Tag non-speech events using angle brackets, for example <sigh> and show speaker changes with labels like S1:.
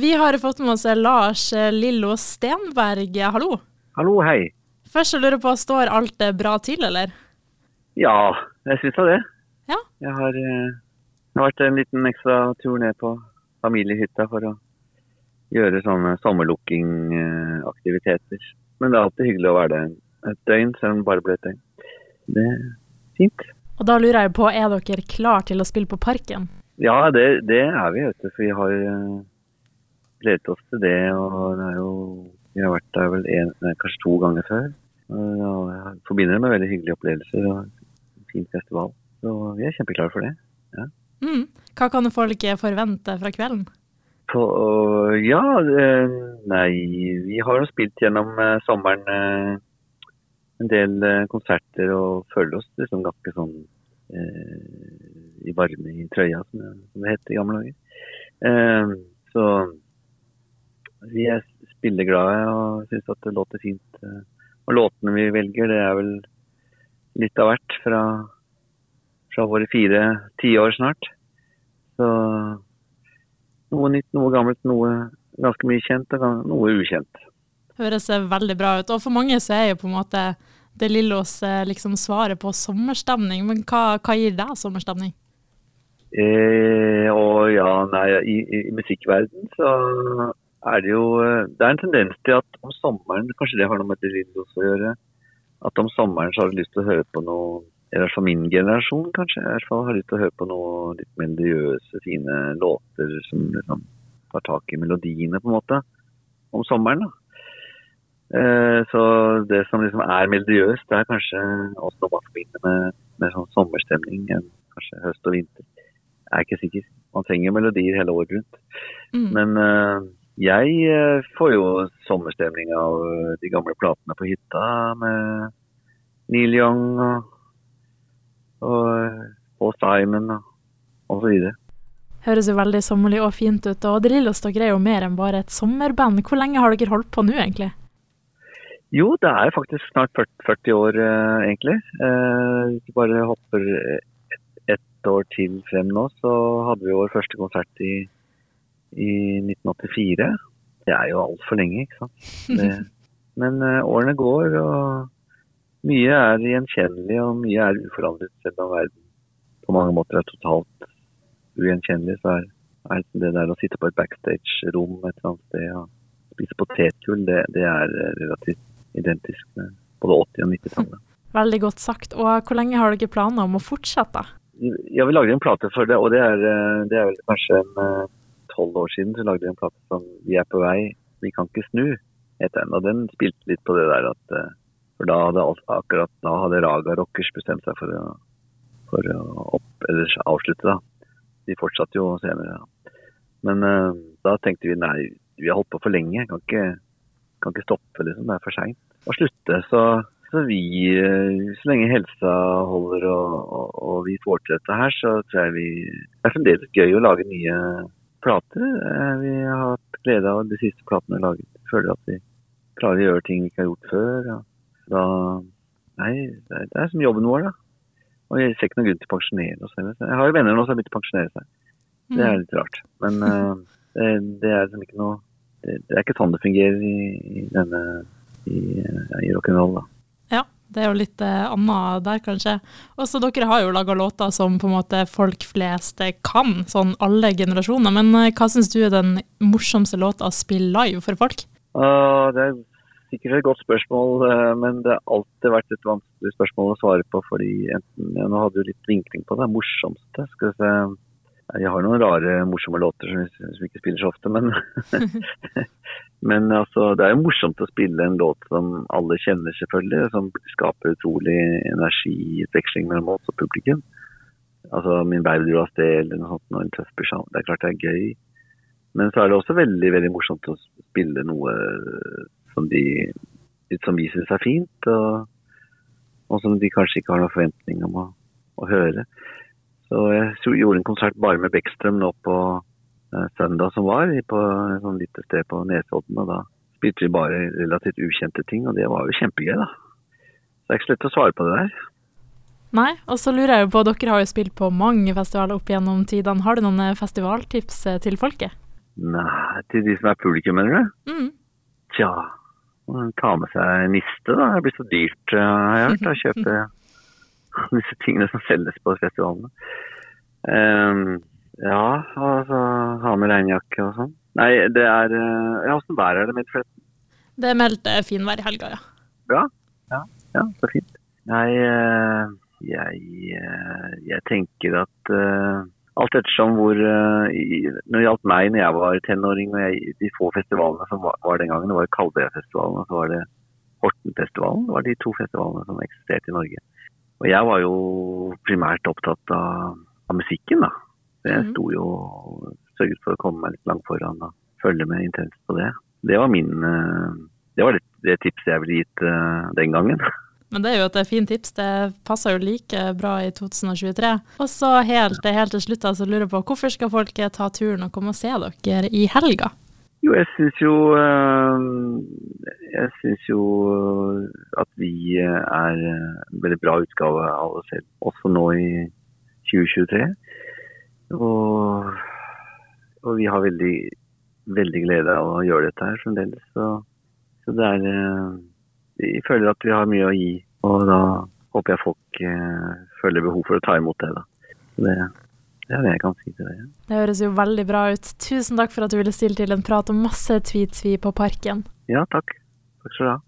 S1: Vi har fått med oss Lars Lillo Stenberg, hallo.
S2: Hallo, hei.
S1: Først lurer jeg på, står alt bra til, eller?
S2: Ja, jeg syns da det.
S1: Ja.
S2: Jeg har, eh, har vært en liten ekstra tur ned på familiehytta for å gjøre sånne sommerlukkingaktiviteter. Men det er alltid hyggelig å være der et døgn, selv om det bare ble et døgn. Det er fint.
S1: Og da lurer jeg på, er dere klar til å spille på Parken?
S2: Ja, det, det er vi, vet du. For vi har eh, gledet oss til det. Og det er jo Vi har vært der vel en, kanskje to ganger før. Og ja, jeg forbinder det med veldig hyggelige opplevelser og en fin festival. Så vi er kjempeklare for det.
S1: Mm. Hva kan folk forvente fra kvelden?
S2: På, ja, nei Vi har jo spilt gjennom eh, sommeren eh, en del eh, konserter og føler oss liksom ganske sånn eh, i varme i trøya, som det, som det het i gamle dager. Eh, så vi er spilleglade og syns at det låter fint. Og låtene vi velger, det er vel litt av hvert fra, fra våre fire tiår snart. Så noe nytt, noe gammelt, noe ganske mye kjent og noe ukjent.
S1: Høres veldig bra ut. Og for mange så er jo på en måte det Lillos eh, liksom svaret på sommerstemning. Men hva, hva gir deg sommerstemning?
S2: Eh, og ja, nei, i, i, i musikkverden så er det jo eh, Det er en tendens til at om sommeren, kanskje det har noe med det Lillos å gjøre, at om sommeren så har du lyst til å høre på noe i hvert fall min generasjon, kanskje. I hvert fall har lyst til å høre på noe litt melodiøse, fine låter som liksom tar tak i melodiene, på en måte, om sommeren. da. Eh, så det som liksom er melodiøst, det er kanskje også noe man forbinder med, med sånn sommerstemning enn kanskje høst og vinter. Jeg er ikke sikker. Man trenger melodier hele året rundt.
S1: Mm.
S2: Men eh, jeg eh, får jo sommerstemning av eh, de gamle platene på hytta med Neil Young og, og eh, Paul Simon og, og så videre.
S1: Høres jo veldig sommerlig og fint ut. Og The Lillos dere er jo mer enn bare et sommerband. Hvor lenge har dere holdt på nå, egentlig?
S2: Jo, det er faktisk snart 40, 40 år, eh, egentlig. Eh, hvis du bare hopper ett et år til frem nå, så hadde vi vår første konsert i, i 1984. Det er jo altfor lenge, ikke sant. Det, <laughs> men eh, årene går, og mye er gjenkjennelig, og mye er uforandret. Selv om verden på mange måter er totalt ugjenkjennelig, så er, er det der å sitte på et backstage-rom et eller annet sted og spise potetgull, det, det er relativt identisk med både 80- og 90-tallet. <laughs>
S1: Veldig godt sagt. Og hvor lenge har dere planer om å fortsette?
S2: Ja, vi lager en plate for det, og det er, eh, det er vel kanskje en eh, tolv år siden så lagde vi en plate som Vi er på vei, vi kan ikke snu, het den. Og den spilte litt på det der at eh, For da hadde alt, akkurat da hadde Raga Rockers bestemt seg for å, for å opp, eller avslutte, da. De fortsatte jo senere. Da. Men uh, da tenkte vi nei, vi har holdt på for lenge, kan ikke, kan ikke stoppe, liksom. Det er for seint å slutte. Så så vi, eh, så lenge helsa holder og, og, og vi får til dette her, så tror jeg vi Det er fremdeles gøy å lage nye plater. Eh, Vi har hatt glede av de siste platene vi har laget. Føler at vi klarer å gjøre ting vi ikke har gjort før. Da Nei, det er, det er som jobben vår, da. Og jeg ser ikke noen grunn til å pensjonere oss heller. Jeg har jo venner nå som har begynt å pensjonere seg. Det er litt rart. Men <laughs> eh, det, det er liksom ikke noe det, det er ikke sånn det fungerer i, i denne i, ja, i rock'n'roll, da.
S1: Det er jo litt eh, annet der, kanskje. Også dere har jo laga låter som på en måte folk flest eh, kan, sånn alle generasjoner. Men eh, hva syns du er den morsomste låta å spille live for folk?
S2: Uh, det er sikkert et godt spørsmål, uh, men det har alltid vært et vanskelig spørsmål å svare på. fordi enten, ja, Nå hadde du litt vinkling på det. Morsomste. Skal vi se. Jeg har noen rare, morsomme låter som, som ikke spiller så ofte, men <laughs> <laughs> Men altså, det er jo morsomt å spille en låt som alle kjenner, selvfølgelig. Som skaper utrolig energiutveksling mellom oss og publikum. Altså 'Min baby dro av sted' eller noe sånt. En tøff beskjed. Det er klart det er gøy. Men så er det også veldig veldig morsomt å spille noe som, de, som vi syns er fint, og, og som de kanskje ikke har noen forventning om å, å høre. Så jeg gjorde en konsert bare med Beckstrøm nå på eh, søndag som var, på et sånn lite sted på Nesodden. Og da spilte vi bare relativt ukjente ting, og det var jo kjempegøy, da. Så det er ikke så lett å svare på det der.
S1: Nei, og så lurer jeg jo på, dere har jo spilt på mange festivaler opp gjennom tidene. Har du noen eh, festivaltips eh, til folket?
S2: Nei, til de som er publikum, mener du?
S1: Mm.
S2: Tja, ta med seg niste, da. Det blir så dyrt, har jeg hørt, kjøpe disse tingene som selges på festivalene. Um, ja, altså ha med regnjakke og sånn. Nei, det er eh, Ja, åssen vær er det med forresten?
S1: Det er meldt eh, finvær i helga, ja.
S2: Bra? Ja, ja, så fint. Nei, eh, jeg, jeg tenker at alt ettersom hvor Når det gjaldt meg når jeg var tenåring, og jeg, de få festivalene som var, var den gangen, det var Kalvøyafestivalen og så var det Hortenfestivalen. Det var de to festivalene som eksisterte i Norge. Og jeg var jo primært opptatt av, av musikken, da. Så jeg
S1: Mhm.
S2: sto jo og sørget for å komme meg litt langt foran og følge med intenst på det. Det var min eh, Det var det, tipset jeg ville gitt eh, den gangen. <laughs>
S1: Men det er jo et fint tips. Det passer jo like bra i 2023. Og så helt, helt til slutt, altså, lurer jeg på hvorfor skal folk ta turen og komme og se dere i helga?
S2: Jo, jeg syns jo eh, Jeg syns jo at vi eh, er en veldig bra utgave av oss selv, også nå i 2023. Og, og vi har veldig, veldig glede av å gjøre dette her fremdeles. Så, så det er Vi føler at vi har mye å gi, og da håper jeg folk føler behov for å ta imot det. da. Det, det er det jeg kan si til deg.
S1: Det høres jo veldig bra ut. Tusen takk for at du ville stille til en prat om masse tweets vi på Parken.
S2: Ja, takk. Takk skal du ha.